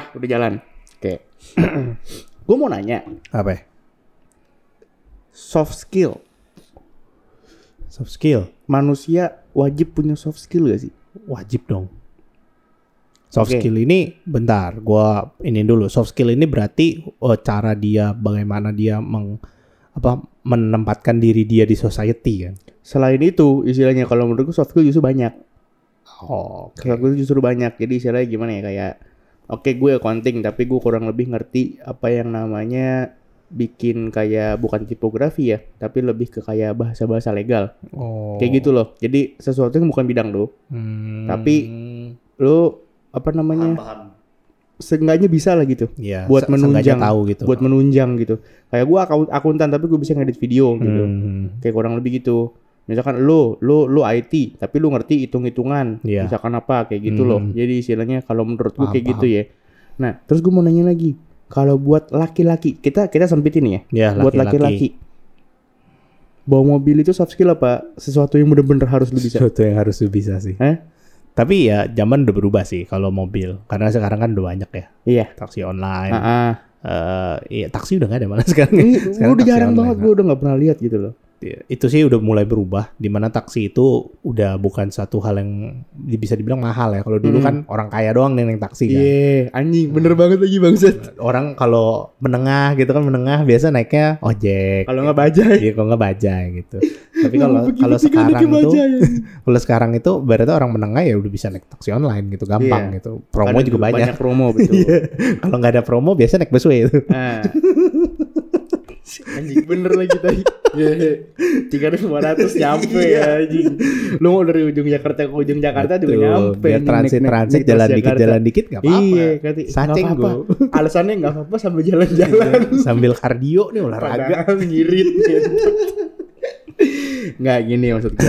Nah, udah jalan. Oke. gue mau nanya, Apa? ya? soft skill. Soft skill. Manusia wajib punya soft skill gak sih? Wajib dong. Soft Oke. skill ini bentar, gua ini dulu. Soft skill ini berarti eh, cara dia bagaimana dia meng apa menempatkan diri dia di society kan. Selain itu, istilahnya kalau menurut gue soft skill justru banyak. Oh, Soft skill justru banyak. Jadi istilahnya gimana ya kayak oke gue accounting tapi gue kurang lebih ngerti apa yang namanya bikin kayak bukan tipografi ya, tapi lebih ke kayak bahasa-bahasa legal. Oh. Kayak gitu loh. Jadi sesuatu yang bukan bidang lo, Hmm, Tapi- lo apa namanya? Seenggaknya bisa lah gitu. ya, buat menunjang, tahu gitu. Buat menunjang gitu. Kayak gue akun akuntan tapi gue bisa ngedit video gitu. Hmm, Kayak kurang lebih gitu. Misalkan lo, lo, lo IT, tapi lo ngerti hitung-hitungan. Iya. Misalkan apa kayak gitu loh. Hmm. Jadi istilahnya kalau menurut gue Paham, kayak gitu ya. Nah, terus gue mau nanya lagi. Kalau buat laki-laki, kita kita sempitin ya. ya, buat laki-laki. Bawa mobil itu soft skill apa? Sesuatu yang bener-bener harus lu bisa. Sesuatu yang harus lu bisa sih. Eh? Tapi ya zaman udah berubah sih kalau mobil. Karena sekarang kan udah banyak ya. Iya. Taksi online. Ah, ah. eh iya, taksi udah gak ada malah sekarang. Ini Sekarang udah jarang online, banget gue udah nggak pernah lihat gitu loh. Iya, itu sih udah mulai berubah di mana taksi itu udah bukan satu hal yang bisa dibilang mahal ya kalau dulu Hmm. kan orang kaya doang nih yang taksi kan Iya, anjing bener banget lagi bangsat. orang kalau menengah gitu kan menengah biasa naiknya ojek Kalau nggak bajai. Iya, kalau nggak bajai gitu tapi kalau kalau sekarang anjing. kalau sekarang itu berarti orang menengah ya udah bisa naik taksi online gitu gampang Iya. gitu promo juga banyak, promo betul. Iya. kalau nggak ada promo biasa naik busway itu Nah. Anjing bener lagi tadi. Tiga ribu lima ratus nyampe ya anjing. Lu mau dari ujung Jakarta ke ujung Jakarta juga Betul. nyampe. biar anjing, transit transit jalan dikit jalan dikit nggak apa-apa Iya, kata Saceng gua. Alasannya nggak apa-apa sambil jalan-jalan. sambil kardio nih olahraga ngirit. Nggak gini maksud.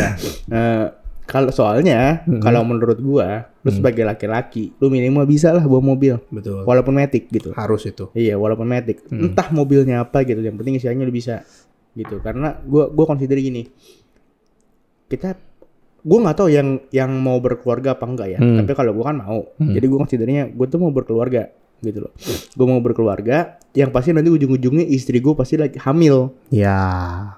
Eh, kalau soalnya Hmm. kalau menurut gua lu Hmm. sebagai laki-laki lu minimal bisa lah bawa mobil betul walaupun metik gitu. harus itu Iya, walaupun metik. Hmm. Entah mobilnya apa gitu, yang penting isiannya lu bisa gitu. Karena gua gua consider gini. Kita gua nggak tahu yang yang mau berkeluarga apa enggak ya. Hmm. Tapi kalau gua kan mau. Hmm. Jadi gua considernya gua tuh mau berkeluarga gitu loh. Gua mau berkeluarga, yang pasti nanti ujung-ujungnya istri gua pasti lagi hamil. Ya,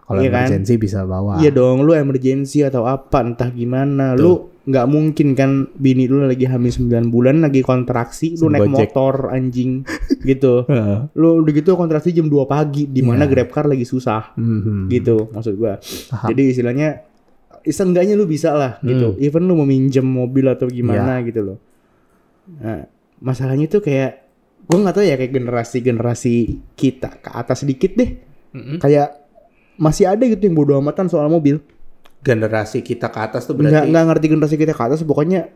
kalau kan? emergency bisa bawa. Iya dong, lu emergency atau apa entah gimana. Lu nggak mungkin kan bini lu lagi hamil 9 bulan lagi kontraksi, lu naik Gojek. motor anjing gitu. Lu udah gitu kontraksi jam 2 pagi di mana Iya. Grabcar lagi susah Mhm. gitu maksud gua. Paham. Jadi istilahnya seenggaknya lu bisa lah gitu. Hmm. Even lu mau minjem mobil atau gimana gitu loh. Nah, masalahnya tuh kayak gua nggak tahu ya kayak generasi-generasi kita ke atas sedikit deh. Mhm. Kayak masih ada gitu yang bodo amatan soal mobil. Generasi kita ke atas tuh berarti. nggak ngerti generasi kita ke atas pokoknya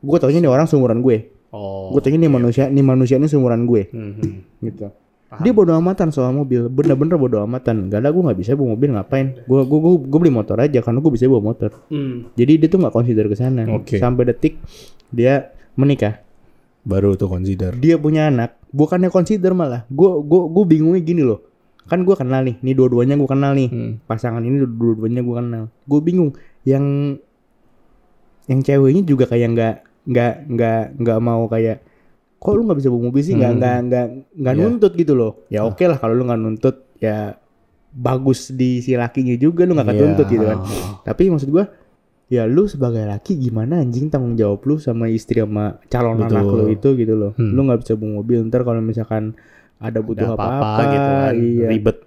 gue taunya nih orang seumuran gue. Oh. Gue taunya nih manusia nih manusia ini seumuran gue Mhm. gitu. Paham. Dia bodo amatan soal mobil, bener-bener bodo amatan. Gak ada gue nggak bisa bawa mobil ngapain? Gue gue gue gue beli motor aja karena gue bisa bawa motor. Hmm. Jadi dia tuh nggak consider ke sana. Oke. Sampai detik dia menikah, Baru tuh consider. dia punya anak. Bukannya consider malah. Gue gue gue bingungnya gini loh. Kan gue kenal nih, nih dua-duanya gue kenal nih. Hmm. Pasangan ini dua-duanya gue kenal. Gue bingung. Yang yang ceweknya juga kayak nggak nggak nggak nggak mau kayak kok lu nggak bisa bawa mobil sih nggak Hmm. nggak nggak nggak Iya. nuntut gitu loh ya oke lah kalau lu nggak nuntut ya bagus di si lakinya juga lu nggak Iya. ketuntut gitu kan tapi maksud gua ya lu sebagai laki gimana anjing tanggung jawab lu sama istri sama calon Betul. anak lu itu gitu loh Hmm. lu nggak bisa bawa mobil ntar kalau misalkan ada butuh apa-apa, gitu kan. iya Ribet.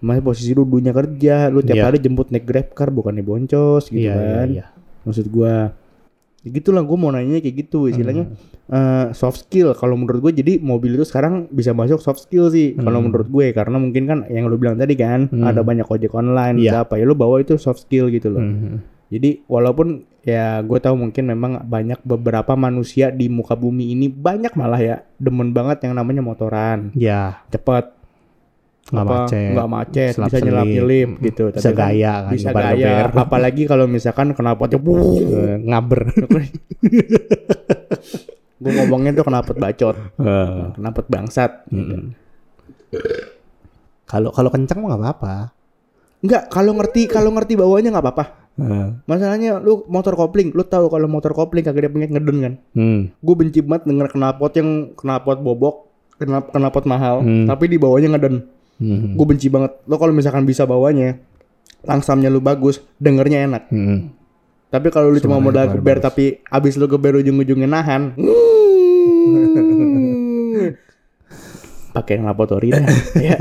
masih posisi lu dunia kerja lu tiap Iya. hari jemput naik grab car bukannya boncos gitu Iya, iya, kan iya. maksud gua ya gitulah gua mau nanya kayak gitu istilahnya eh, soft skill kalau menurut gue jadi mobil itu sekarang bisa masuk soft skill sih kalau Hmm. menurut gue karena mungkin kan yang lu bilang tadi kan Hmm. ada banyak ojek online ada apa ya lu bawa itu soft skill gitu loh Mhm. Jadi walaupun ya gue tahu mungkin memang banyak beberapa manusia di muka bumi ini banyak malah ya demen banget yang namanya motoran Ya, cepet nggak apa, macet. nggak macet selap bisa nyelap nyelip gitu Bisa Tapi kan gaya kan. bisa depan gaya DPR. apalagi kalau misalkan kenapa tuh Eh, ngaber. gue ngomongnya tuh kenapa bacot Eh, kenapa bangsat gitu. mhm. Kalau kalau kencang mah nggak apa-apa. Enggak, kalau ngerti kalau ngerti bawahnya nggak apa-apa. Heeh. Masalahnya lu motor kopling, lu tahu kalau motor kopling kagak ada pengen ngeden kan? Hmm. Gue benci banget denger knalpot yang knalpot bobok, knalpot, knalpot mahal, Hmm. tapi di bawahnya ngeden. Hmm. Gue benci banget. Lo kalau misalkan bisa bawanya, langsamnya lu bagus, dengernya enak. Hmm. Tapi kalau lu cuma Suaranya modal geber tapi abis lu geber ujung-ujungnya nahan. Pakai ori dah, ya.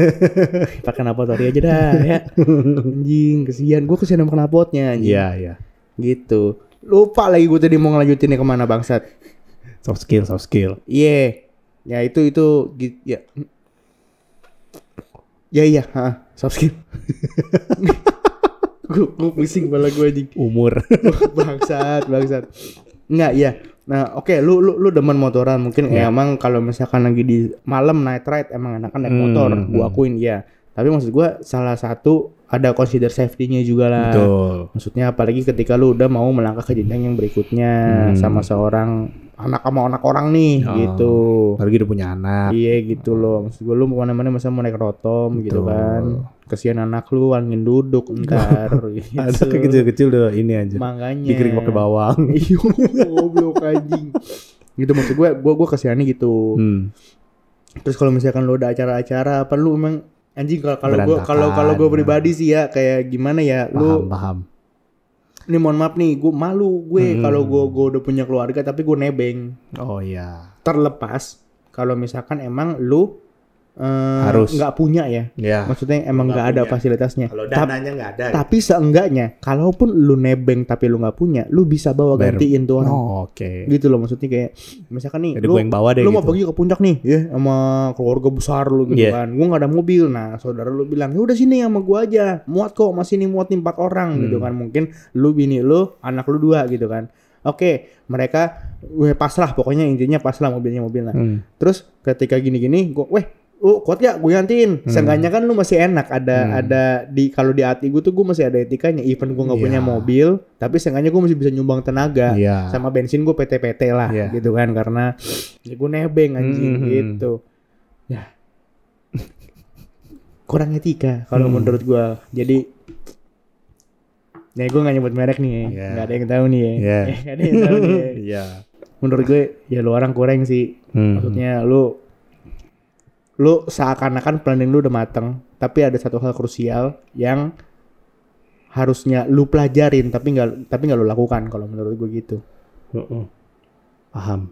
Pakai knalpot ori aja dah, ya. Anjing, kesian. Gue kesian sama knalpotnya, anjing. Iya, iya. Gitu. Lupa lagi gue tadi mau ngelanjutinnya ke mana bangsat. Soft skill, soft skill. Iya. Ya itu itu gi- ya. Ya iya, ha, soft skill. gue gue pusing kepala gue anjing. Umur. bangsat, bangsat. Enggak, ya. Nah, oke, lu lu lu demen motoran mungkin Ya. emang kalau misalkan lagi di malam night ride emang enakan naik Hmm, motor, hmm. gua akuin ya. Tapi maksud gua salah satu ada consider safety-nya juga lah. Betul. Maksudnya apalagi ketika lu udah mau melangkah ke jenjang yang berikutnya Hmm. sama seorang anak sama anak orang nih Oh. gitu. Apalagi udah punya anak. Iya gitu loh. Maksud gue lu mau mana-mana masa mau naik rotom gitu Betul. kan. Kesian anak lu angin duduk ntar gitu. Ada kecil-kecil udah ini aja. Makanya. Digiring pakai bawang. Iya, goblok anjing. Gitu maksud gue, gue gue kesiannya gitu. Hmm. Terus kalau misalkan lu ada acara-acara apa lu emang anjing kalau kalau gue kalau kalau gue pribadi sih ya kayak gimana ya Paham, lu paham. Ini mohon maaf nih gue malu gue Hmm. kalau gue gue udah punya keluarga tapi gue nebeng Oh iya. terlepas kalau misalkan emang lu eh, Harus. nggak punya ya Ya. maksudnya emang Nggak ada punya. fasilitasnya Kalau dananya nggak ada. tapi seenggaknya kalaupun lu nebeng tapi lu nggak punya lu bisa bawa Bayar. gantiin tuh orang Oh, oke. gitu loh maksudnya kayak misalkan nih Jadi lu, gue yang bawa deh lu gitu. mau pergi ke puncak nih ya sama keluarga besar lu gitu Iya. kan gua nggak ada mobil nah saudara lu bilang ya udah sini sama gua aja muat kok masih nih muat nih empat orang gitu Hmm. kan mungkin lu bini lu anak lu dua gitu kan oke mereka gue pasrah pokoknya intinya pasrah mobilnya mobilnya Hmm. terus ketika gini-gini gua weh lu kuat ya gue gantiin seenggaknya kan lu masih enak ada Hmm. ada di kalau di hati gue tuh gue masih ada etikanya even gue nggak punya Iya. mobil tapi seenggaknya gue masih bisa nyumbang tenaga Iya. sama bensin gue PT-PT lah Iya. gitu kan karena ya gue nebeng anjing Hmm. gitu ya kurang etika kalau Hmm. menurut gue jadi Nah, gue gak nyebut merek nih, Iya. nggak ada yang tahu nih ya. Nggak ada yang tahu nih. ya. Iya. Menurut gue, ya lu orang kurang sih. Hmm. Maksudnya lu, lu seakan-akan planning lu udah mateng, tapi ada satu hal krusial yang harusnya lu pelajarin, tapi nggak, tapi nggak lu lakukan. Kalau menurut gue gitu. Heeh. Paham.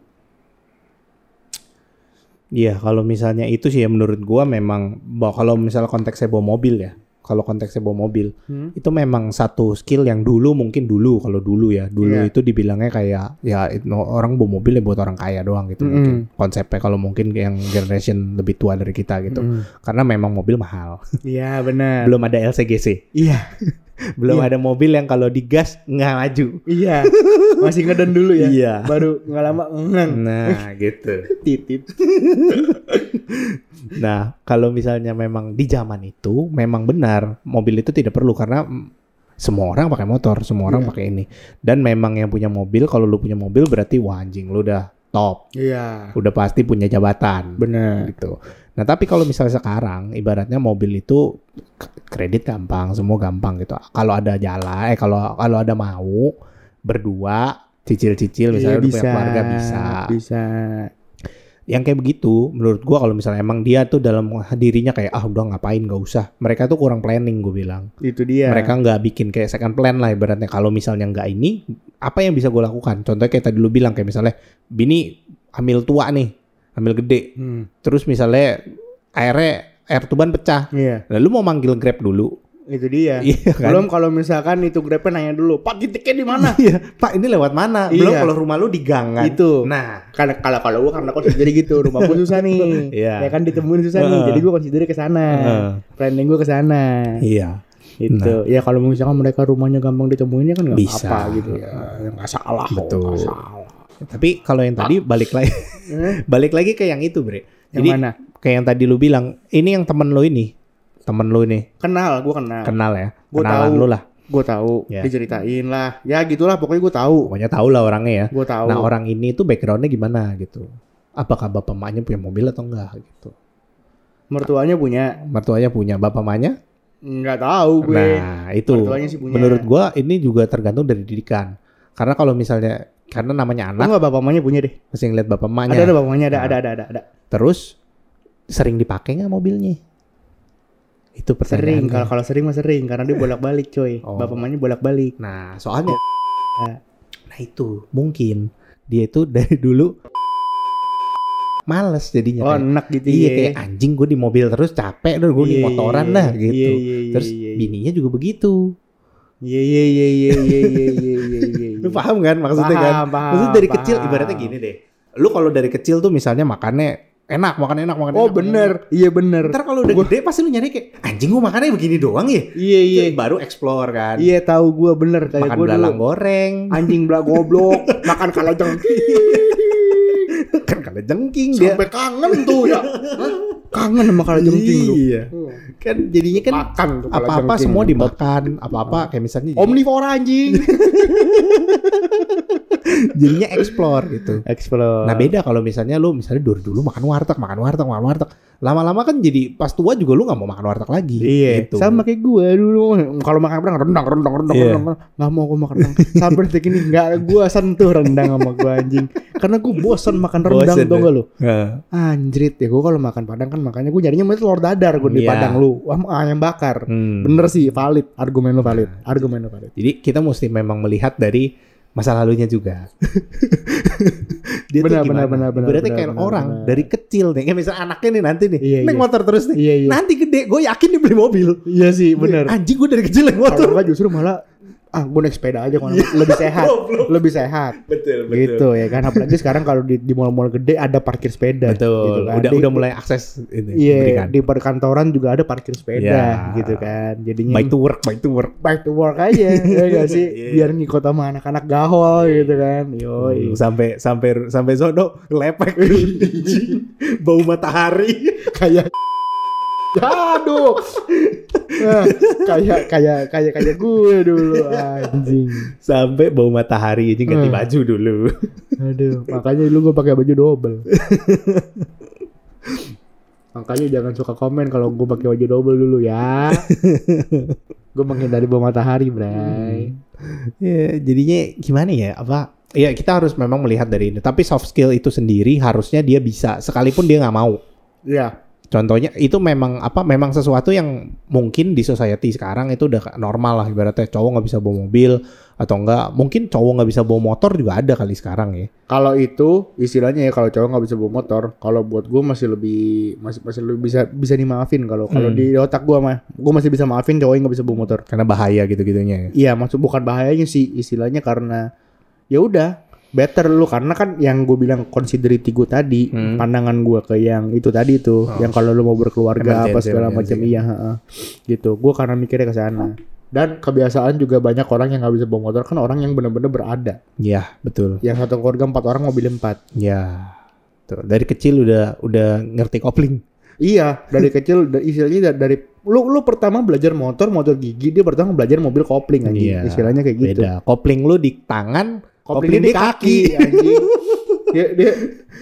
Iya, kalau misalnya itu sih ya menurut gua memang bahwa kalau misalnya konteksnya bawa mobil ya. Kalau konteksnya bawa mobil, Hmm. itu memang satu skill yang dulu mungkin dulu kalau dulu ya. Dulu Iya. itu dibilangnya kayak ya it- no- orang bawa mobil ya buat orang kaya doang gitu Mm-mm. mungkin. Konsepnya kalau mungkin yang generation lebih tua dari kita gitu. Mm. Karena memang mobil mahal. Iya benar. Belum ada LCGC. Iya, Belum Iya. ada mobil yang kalau digas nggak maju. iya. Masih ngeden dulu ya. Iya. Baru nggak lama ngeng. Nah, gitu. Titit. Nah, kalau misalnya memang di zaman itu memang benar mobil itu tidak perlu karena semua orang pakai motor, semua orang Iya. pakai ini. Dan memang yang punya mobil, kalau lu punya mobil berarti wah anjing lu udah top, Iya. udah pasti punya jabatan. Benar. gitu. Nah, tapi kalau misalnya sekarang ibaratnya mobil itu kredit gampang, semua gampang gitu. Kalau ada jalan, eh kalau kalau ada mau berdua cicil-cicil misalnya Iya, udah punya keluarga bisa. Bisa. Yang kayak begitu menurut gua kalau misalnya emang dia tuh dalam dirinya kayak ah udah ngapain gak usah. Mereka tuh kurang planning gue bilang. Itu dia. Mereka nggak bikin kayak second plan lah ibaratnya. Kalau misalnya nggak ini, apa yang bisa gue lakukan? Contohnya kayak tadi lu bilang kayak misalnya bini hamil tua nih, hamil gede. Hmm. Terus misalnya airnya air tuban pecah. Iya. Lalu mau manggil Grab dulu. Itu dia. Iya kan? Belum kalau misalkan itu Grabnya nanya dulu, Pak titiknya di mana? Iya, Pak ini lewat mana? Belum Iya. kalau rumah lu di gang kan. Itu. Nah, Karena kalau kalau gua karena consider gitu, rumahku susah nih. Iya. Ya kan ditemuin susah nih. Heeh. Jadi gua consider ke sana. Heeh. Planning gua ke sana. iya. Itu. Ya kalau misalkan mereka rumahnya gampang ditemuin ya kan nggak Bisa. apa gitu ya. Ya nggak salah. kok, Betul. nggak salah. Tapi kalau yang tadi balik lagi Eh, balik lagi ke yang itu, Bre. Yang Jadi mana? kayak yang tadi lu bilang, ini yang temen lu ini. Temen lu ini Kenal, gua kenal. kenal ya. Gua Kenalan tahu. lu lah. Gue tahu. Ya. Diceritain lah. Ya gitulah pokoknya gue tahu. Pokoknya tahu lah orangnya ya. Gue tahu. Nah, orang ini tuh backgroundnya gimana gitu. Apakah bapak emaknya punya mobil atau enggak gitu. Mertuanya punya. Mertuanya punya, bapak emaknya Nggak tahu gue. Nah, itu Mertuanya sih punya. menurut gua ini juga tergantung dari didikan. Karena kalau misalnya karena namanya oh, anak. Enggak bapak mamanya punya deh. Masih ngeliat bapak mamanya. Ada ada bapak mamanya ada, nah. ada ada ada ada. Terus sering dipakai nggak mobilnya? Itu. Sering ya. kalau kalau sering mah sering karena dia bolak-balik coy. Oh. Bapak mamanya bolak-balik. Nah, soalnya nah. nah, itu mungkin dia itu dari dulu males jadinya oh, enak gitu iya ya. kayak anjing gue di mobil terus capek dong gue di iya, motoran lah iya, gitu iya, terus bininya juga begitu Iya iya iya iya iya iya iya Lu paham kan maksudnya kan? Paham, paham, Maksudnya dari kecil paham. ibaratnya gini deh. Lu kalau dari kecil tuh misalnya makannya enak, makan enak, makan Oh enak. bener, iya bener. Ntar kalau udah gede pasti lu nyari kayak anjing gua makannya begini doang ya. Iya iya. Baru explore kan. Iya tahu gue bener kayak makan gue belalang dulu goreng. anjing belah goblok makan kalajeng kan kalau jengking dia. sampai kangen tuh ya kangen sama kalajengking lu Iya. Kan jadinya kan makan tuh apa-apa kalajengking. semua dimakan, apa-apa kayak misalnya omnivora anjing jadinya explore gitu. explore Nah beda kalau misalnya lu misalnya dulu dulu makan warteg, makan warteg, makan warteg. Lama-lama kan jadi pas tua juga lu nggak mau makan warteg lagi. Iya, gitu. sama kayak gue dulu. Kalau makan rendang, rendang, rendang, rendang, Iya. rendang, nggak mau gue makan rendang. Sampai detik ini nggak gue sentuh rendang sama gue anjing. Karena gue bosan makan rendang Tau deh. gak lu? Heeh. Anjrit ya gue kalau makan padang kan makanya gue nyarinya mesti telur dadar gue di Iya. padang lu. Wah ayam bakar. Hmm. Bener sih valid, argumen lu valid, argumen lu valid. Jadi kita mesti memang melihat dari masa lalunya juga. Dia Benar, tuh gimana? benar, benar, benar, Berarti benar, kayak benar, orang benar. dari kecil nih, kayak misalnya anaknya nih nanti nih, Iya, naik iya. motor terus nih. Iya iya. Nanti gede, gue yakin dia beli mobil. Iya sih bener. Anjing gue dari kecil naik motor. Kalau justru malah ah gue naik sepeda aja kalau lebih sehat, lebih sehat. Betul, Gitu ya kan apalagi sekarang kalau di, di mall-mall gede ada parkir sepeda Betul. gitu kan. Udah Di- udah mulai akses ini Iya, memberikan. di perkantoran juga ada parkir sepeda Ya. gitu kan. Jadinya Bike to work, bike to work. back to work aja ya gak sih? Iya. Biar ngikut sama anak-anak gahol gitu kan. Yoi. sampai sampai sampai sono lepek bau matahari kayak Aduh. Nah, kayak kayak kayak kayak gue dulu anjing. sampai bau matahari aja ganti Hmm. baju dulu Aduh, makanya dulu gue pakai baju double. makanya jangan suka komen kalau gue pakai baju double dulu ya. gue menghindari bau matahari, Bray. ya jadinya gimana ya apa ya kita harus memang melihat dari ini tapi soft skill itu sendiri harusnya dia bisa sekalipun dia nggak mau Iya. Contohnya itu memang apa memang sesuatu yang mungkin di society sekarang itu udah normal lah ibaratnya cowok nggak bisa bawa mobil atau enggak mungkin cowok nggak bisa bawa motor juga ada kali sekarang ya Kalau itu istilahnya ya kalau cowok nggak bisa bawa motor, kalau buat gue masih lebih masih masih lebih bisa bisa dimaafin kalau kalau Hmm. di otak gue mah gue masih bisa maafin cowok yang nggak bisa bawa motor. karena bahaya gitu gitunya ya Iya, maksud bukan bahayanya sih istilahnya karena ya udah better lu karena kan yang gue bilang considerity gue tadi Hmm. pandangan gue ke yang itu tadi tuh Oh. yang kalau lu mau berkeluarga apa Emergency, segala emergency. macam iya heeh. gitu gue karena mikirnya ke sana dan kebiasaan juga banyak orang yang nggak bisa bawa motor kan orang yang bener-bener berada Iya betul yang satu keluarga empat orang mobil empat ya tuh dari kecil udah udah ngerti kopling Iya, dari kecil istilahnya da- dari lu lu pertama belajar motor, motor gigi, dia pertama belajar mobil kopling anjing. Iya, Istilahnya kayak gitu. beda kopling lu di tangan Kopling di kaki anjing. dia, dia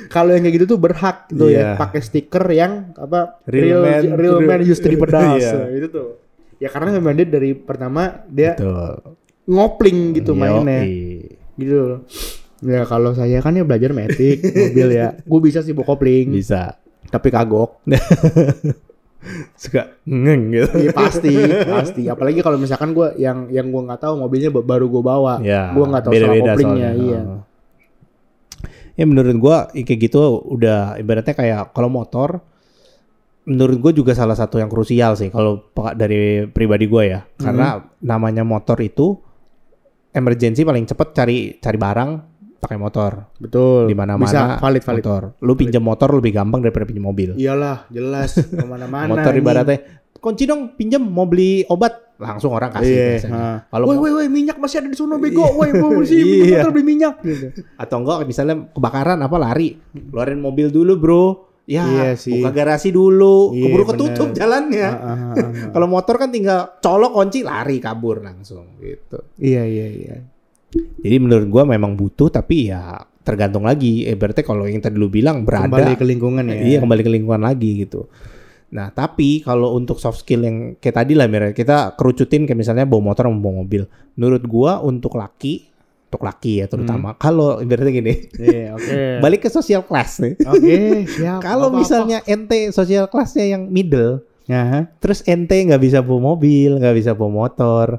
kalau yang kayak gitu tuh berhak tuh Iya. ya pakai stiker yang apa Real man real man used to be pedas. Iya. Nah, itu tuh. Ya karena memang dia dari pertama dia tuh ngopling gitu Yoi. mainnya. Gitu. Ya kalau saya kan ya belajar metik mobil ya. Gue bisa sih kopling, bisa tapi kagok. suka ngeng gitu Iya pasti, pasti. Apalagi kalau misalkan gue yang yang gue nggak tahu mobilnya ba- baru gue bawa, ya gue nggak tahu soal beda-beda koplingnya. soalnya. Iya. Ya menurut gua ya kayak gitu udah ibaratnya kayak kalau motor menurut gue juga salah satu yang krusial sih kalau dari pribadi gue ya karena namanya motor itu emergency paling cepet cari cari barang pakai motor Betul. di mana-mana Bisa valid valid. motor lu pinjam motor lebih gampang daripada pinjam mobil Iyalah, jelas ke mana-mana. motor ibaratnya kunci dong pinjam mau beli obat langsung orang kasih Iya. biasanya. ha. Kalau Woi, woi, woi, minyak masih ada di sono bego. Woi, mau bersih, Iya. motor beli minyak gitu. atau enggak misalnya kebakaran apa lari keluarin mobil dulu bro ya Iya sih. buka garasi dulu Iya, keburu bener. ketutup jalannya Ah, ah, ah, ah. kalau motor kan tinggal colok kunci lari kabur langsung gitu Iya, iya, iya. Jadi menurut gua memang butuh tapi ya tergantung lagi eh berarti kalau yang tadi lu bilang berada Kembali ke lingkungan ya. iya kembali ke lingkungan lagi gitu Nah, tapi kalau untuk soft skill yang kayak tadi lah Mir, kita kerucutin kayak misalnya bawa motor sama bawa mobil. Menurut gua untuk laki, untuk laki ya terutama. Kalau ibaratnya gini, Iya, oke. balik ke social class nih. Oke, siap. Kalau misalnya ente social classnya yang middle, Ya, terus ente nggak bisa bawa mobil, nggak bisa bawa motor,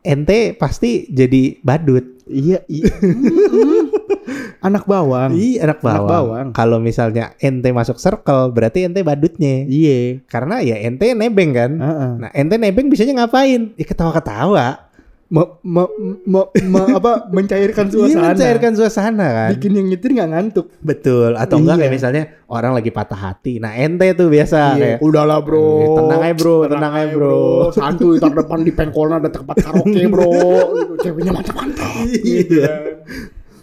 ente pasti jadi badut. iya, iya. Anak bawang. Iya, anak Anak bawang. bawang. Kalau misalnya ente masuk circle, berarti ente badutnya. Iya. Karena ya ente nebeng kan. Heeh. Nah, ente nebeng bisanya ngapain? Ya ketawa-ketawa. Me, me, me, me- apa mencairkan Iya, suasana. mencairkan suasana kan. Bikin yang nyetir nggak ngantuk. Betul. Atau enggak Iya. kayak misalnya orang lagi patah hati. Nah, ente tuh biasa Iya, kayak udahlah bro. Eh, tenang aja, bro, tenang aja, bro. Santuy, ntar depan di pengkolnya ada tempat karaoke bro. Gitu, Ceweknya mantap-mantap. Iya.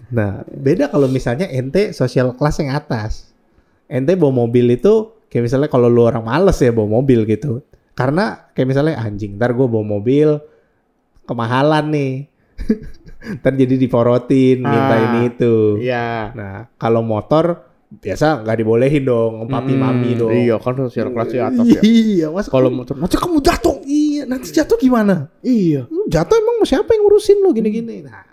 Nah, beda kalau misalnya ente social class yang atas. Ente bawa mobil itu kayak misalnya kalau lu orang males ya bawa mobil gitu. Karena kayak misalnya anjing, ntar gue bawa mobil kemahalan nih. ntar jadi diporotin, minta Ah, ini itu. Iya. Nah, kalau motor biasa nggak dibolehin dong, papi Hmm, mami dong. Iya kan sosial kelasnya atas ya. Iya, mas Kalau motor, nanti kamu jatuh. iya nanti jatuh gimana? Iya. Jatuh emang siapa yang ngurusin lu gini-gini? Nah,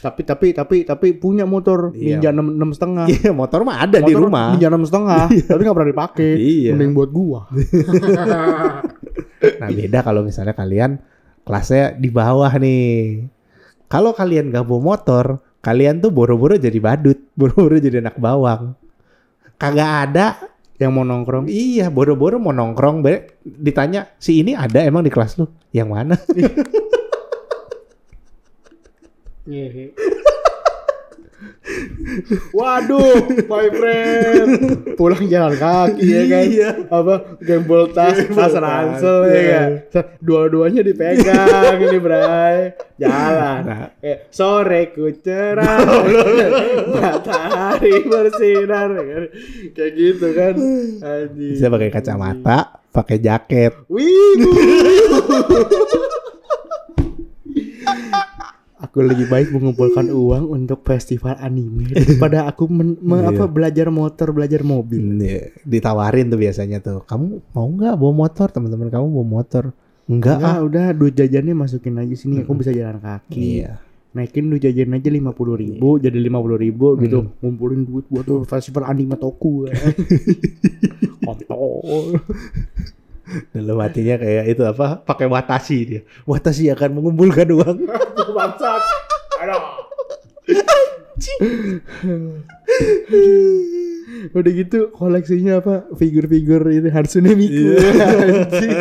Tapi tapi tapi tapi punya motor Iya. Ninja enam enam setengah. iya motor mah ada di Motor rumah. Ninja enam setengah, tapi nggak pernah dipakai. Iya. Mending buat gua. Nah beda kalau misalnya kalian kelasnya di bawah nih. Kalau kalian gak bawa motor, kalian tuh boro-boro jadi badut, boro-boro jadi anak bawang. Kagak ada. Yang mau nongkrong. Iya, boro-boro mau nongkrong, be, ditanya si ini ada emang di kelas lu? Yang mana? Waduh, my friend. Pulang jalan kaki ya kan. Iya. Apa gembol tas, tas ransel ya iya. kan. Dua-duanya dipegang ini, Bray. Jalan. Nah. Eh, sore ku cerah. Matahari bersinar ya kan. Kayak gitu kan. Anjing. Bisa pakai kacamata, pakai jaket. Wibu. aku lebih baik mengumpulkan uang untuk festival anime daripada aku men- me- Iya. apa belajar motor, belajar mobil. Iya, Ditawarin tuh biasanya tuh. Kamu mau nggak bawa motor? Teman-teman kamu bawa motor? Enggak ah. udah duit jajannya masukin aja sini, aku bisa jalan kaki. Iya. Naikin duit jajan aja lima puluh ribu, jadi lima puluh ribu gitu. Ngumpulin duit buat tuh festival anime toku. Kontol. Dalam hatinya kayak itu apa? Pakai watashi dia. Watashi akan mengumpulkan uang. Bangsat. Aduh. Udah gitu koleksinya apa? Figur-figur itu Hatsune Miku. Anjing.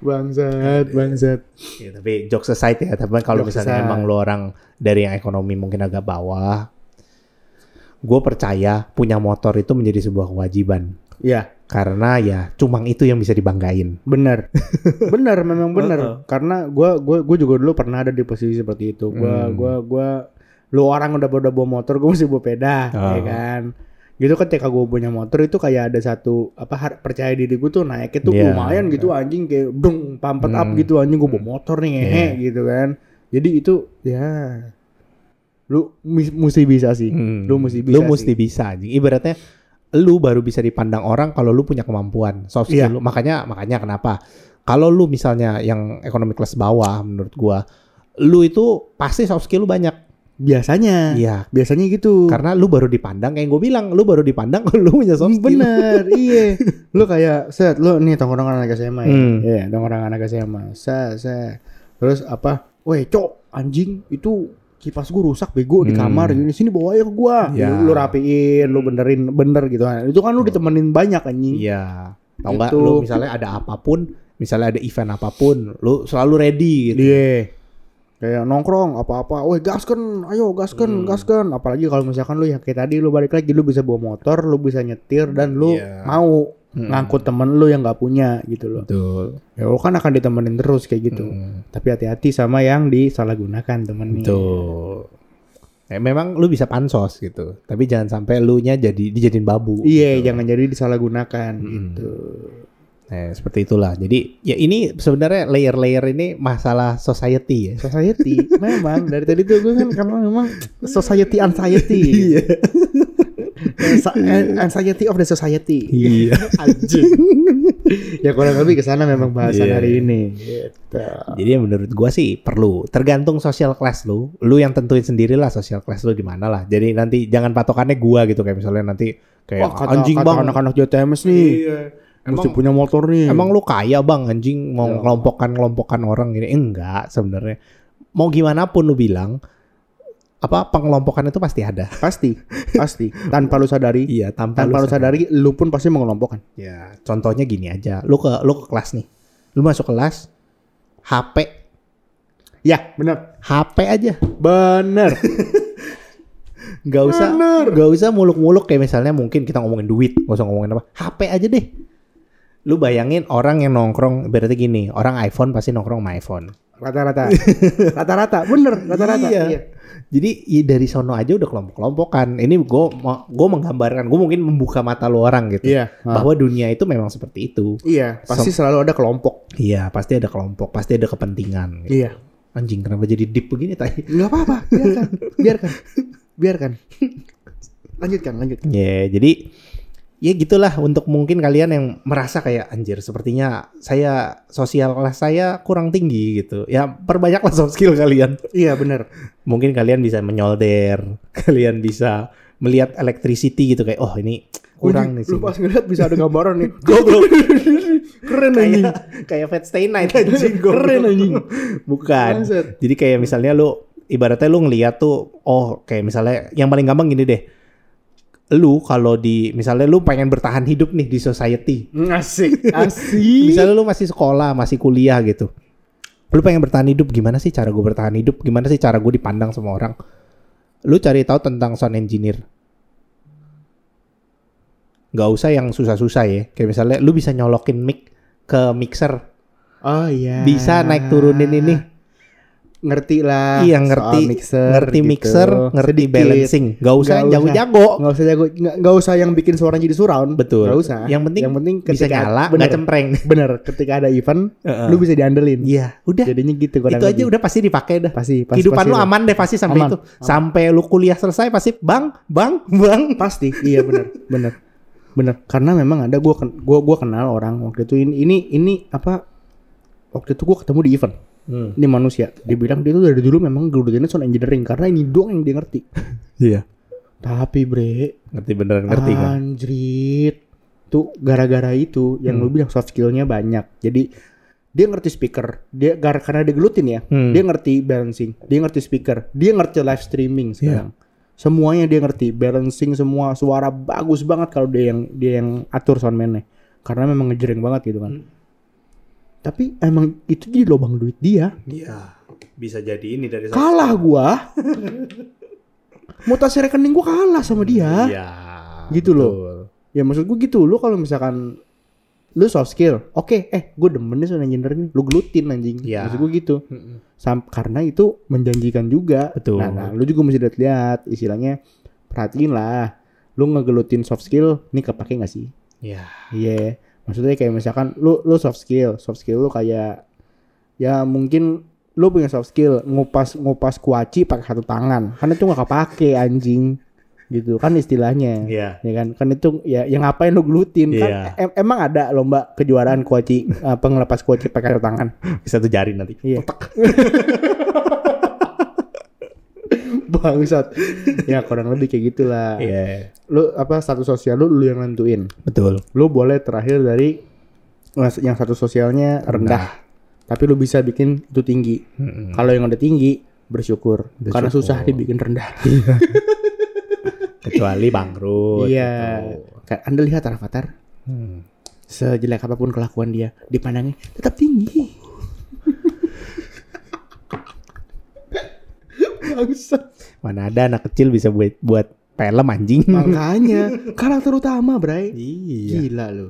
bangsat, bangsat. Ya, tapi jokes aside ya. Tapi kalau misalnya aside. emang lo orang dari yang ekonomi mungkin agak bawah, gue percaya punya motor itu menjadi sebuah kewajiban. Ya, Karena ya cuma itu yang bisa dibanggain. benar. benar memang benar. Heeh. Karena gua gua gua juga dulu pernah ada di posisi seperti itu. Gua Hmm. gua gua lu orang udah udah bawa motor, gua masih bawa peda, Oh. ya kan. Gitu ketika gua punya motor itu kayak ada satu apa har- percaya diri gua tuh naiknya tuh Iya. lumayan gitu anjing kayak dong pampet up Hmm. gitu anjing gua bawa motor nih ngehe Iya. gitu kan. Jadi itu ya lu mis- mesti bisa sih. Hmm. Lu mesti bisa. Lu sih. mesti bisa. anjing. Ibaratnya lu baru bisa dipandang orang kalau lu punya kemampuan soft skill Iya. lu. Makanya makanya kenapa? Kalau lu misalnya yang ekonomi kelas bawah menurut gua, lu itu pasti soft skill lu banyak. biasanya. Iya. Biasanya gitu. Karena lu baru dipandang kayak gue bilang, lu baru dipandang kalau lu punya soft skill. Bener, iya. Lu kayak set, lu nih tongkrongan anak SMA ya. Hmm. Iya, tongkrongan anak SMA. Set, set. Terus apa? Weh, cok, anjing itu kipas gua rusak bego di Hmm. kamar gini sini bawa aja ke gua Ya. lu, lu rapiin lu benerin bener gitu itu kan lu ditemenin banyak anjing Iya. Nggak Gitu. lu misalnya ada apa pun, misalnya ada event apa pun, lu selalu ready gitu. Iya. Kayak nongkrong apa-apa, weh gasken, ayo gasken, Hmm. gasken. Apalagi kalau misalkan lu ya kayak tadi lu balik lagi lu bisa bawa motor, lu bisa nyetir dan lu Iya. mau Hmm. ngangkut temen lu yang nggak punya gitu loh. Betul. Ya lu kan akan ditemenin terus kayak gitu. Hmm. Tapi hati-hati sama yang disalahgunakan temennya. Betul. Ya, memang lu bisa pansos gitu, tapi jangan sampai lu nya jadi dijadiin babu. Iya, gitu. jangan jadi disalahgunakan Hmm. gitu. Nah, seperti itulah. Jadi ya ini sebenarnya layer-layer ini masalah society ya. Society memang dari tadi tuh gue kan karena memang society anxiety. Iya. Ansa- anxiety of the society. Iya. Anjing. ya kurang lebih ke sana memang bahasan Iya. hari ini. Gitu. Jadi menurut gua sih perlu. Tergantung social class lu. Lu yang tentuin sendiri lah social class lu di mana lah. Jadi nanti jangan patokannya gua gitu kayak misalnya nanti kayak Wah, kata, anjing kata bang. anak-anak JTMS nih. Iya. Mesti Emang, punya motor nih. emang lu kaya bang anjing mau Ya. ngelompokkan ngelompokkan orang gini. Eh, enggak sebenarnya. Mau gimana pun lu bilang apa pengelompokan itu pasti ada. pasti, pasti. Tanpa lu sadari, Iya, tanpa, tanpa lu sadari, lu pun pasti mengelompokkan. Ya, contohnya gini aja. Lu ke lu ke kelas nih. Lu masuk kelas HP Ya, benar. HP aja. Bener. Gak usah Bener. gak usah muluk-muluk kayak misalnya mungkin kita ngomongin duit, gak usah ngomongin apa. HP aja deh. Lu bayangin orang yang nongkrong berarti gini, orang iPhone pasti nongkrong sama iPhone. Rata-rata. Rata-rata, bener. Rata-rata. Iya. Iya. Jadi ya dari sono aja udah kelompok-kelompokan. Ini gue gue menggambarkan, gue mungkin membuka mata lu orang gitu. Iya. Ah. Bahwa dunia itu memang seperti itu. Iya, pasti selalu ada kelompok. Iya, pasti ada kelompok, pasti ada kepentingan. Gitu. Iya. Anjing kenapa jadi deep begini tadi? Nggak apa-apa, biarkan. biarkan. Biarkan. Lanjutkan, lanjutkan. Ya, jadi ya gitulah untuk mungkin kalian yang merasa kayak anjir sepertinya saya sosial kelas saya kurang tinggi gitu. Ya perbanyaklah soft skill kalian. Iya, bener. Mungkin kalian bisa menyolder, kalian bisa melihat electricity gitu kayak oh ini kurang nih Lu sih. pas ngeliat bisa ada gambaran nih. Goblok. Keren anjing. Kayak kayak Fat Stay Night anjing Keren anjing. Bukan. Bangsat. Jadi kayak misalnya lu ibaratnya lu ngeliat tuh oh kayak misalnya yang paling gampang gini deh. Lu kalau di misalnya lu pengen bertahan hidup nih di society. Asik, asik. Misalnya lu masih sekolah, masih kuliah gitu. Lu pengen bertahan hidup, gimana sih cara gue bertahan hidup? Gimana sih cara gue dipandang sama orang? Lu cari tahu tentang sound engineer. Gak usah yang susah-susah ya. Kayak misalnya lu bisa nyolokin mic ke mixer. Oh iya. Bisa naik turunin ini. Ngerti lah. iya ngerti, soal mixer, ngerti gitu. mixer, ngerti Sedikit. balancing. Gak usah Nggak usah. jago-jago. Nggak usah jago, nggak, usah yang bikin suara jadi surround. Betul. Nggak usah. Yang penting yang penting Bisa ketika nyala, bener, nggak cempreng. bener. Ketika ada event, Heeh. lu bisa diandelin. Iya, udah. Jadinya gitu. Itu aja udah pasti dipakai dah. Pasti, pasti. Kehidupan pasti lu aman deh pasti sampai Aman, itu. aman. Sampai lu kuliah selesai pasti bang, bang, bang. Pasti, iya bener, bener, bener. Karena memang ada gua gua gua kenal orang waktu itu ini ini ini apa? Waktu itu gua ketemu di event. Hmm. Ini manusia. Dia bilang dia tuh dari dulu memang gelutinnya sound engineering karena ini doang yang dia ngerti. Iya. Tapi bre, Ngerti beneran ngerti kan? Anjrit. Tuh gara-gara itu yang lu bilang soft skillnya banyak. Jadi dia ngerti speaker, dia karena dia gelutin ya, Hmm. dia ngerti balancing, dia ngerti speaker, dia ngerti live streaming sekarang. Semuanya dia ngerti, balancing semua suara bagus banget kalau dia yang dia yang atur soundman-nya. Karena memang ngejreng banget gitu kan. Tapi emang itu jadi lubang duit dia. Iya. Bisa jadi ini dari Kalah gua. Mutasi rekening gua kalah sama dia. Iya. Gitu loh. betul. Ya maksud gue gitu, lu kalau misalkan lu soft skill, oke, eh gue demen nih sound engineering, lu gelutin anjing. Iya. Maksud gue gitu. Sam karena itu menjanjikan juga. Betul. Nah, nah, lu juga mesti lihat-lihat, istilahnya perhatiin lah. Lu ngegelutin soft skill, ini kepake nggak sih? Iya. Iya. Maksudnya kayak misalkan lu lu soft skill, soft skill lu kayak ya mungkin lu punya soft skill ngupas ngupas kuaci pakai satu tangan. Kan itu nggak kepake anjing. Gitu kan istilahnya Iya. ya kan kan itu ya yang ngapain lu gelutin kan Iya. em- emang ada lomba kejuaraan kuaci apa ngelepas kuaci pakai satu tangan Bisa tuh jari nanti. iya bangsat ya kurang lebih kayak gitulah Iya. lu apa status sosial lu lu yang nentuin Betul. lu boleh terakhir dari yang satu sosialnya rendah, tapi lu bisa bikin itu tinggi Mm-mm. kalau yang udah tinggi bersyukur, karena Bersyukur. susah dibikin rendah Kecuali bangkrut. iya gitu. Anda lihat Rafathar Hmm. sejelek apa pun kelakuan dia dipandangnya tetap tinggi bangsat Mana ada anak kecil bisa buat buat film anjing. makanya karakter utama bray iya. gila lu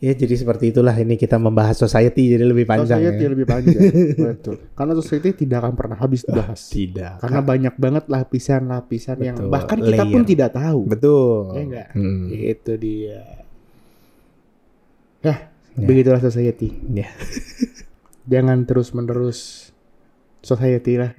Ya jadi seperti itulah ini kita membahas society jadi lebih panjang society ya. lebih panjang betul karena society tidak akan pernah habis dibahas Tidak. karena banyak banget lapisan-lapisan yang bahkan kita pun tidak tahu betul. ya enggak Hmm. itu dia ya Ya. begitulah society Ya. jangan 说黑一啲咧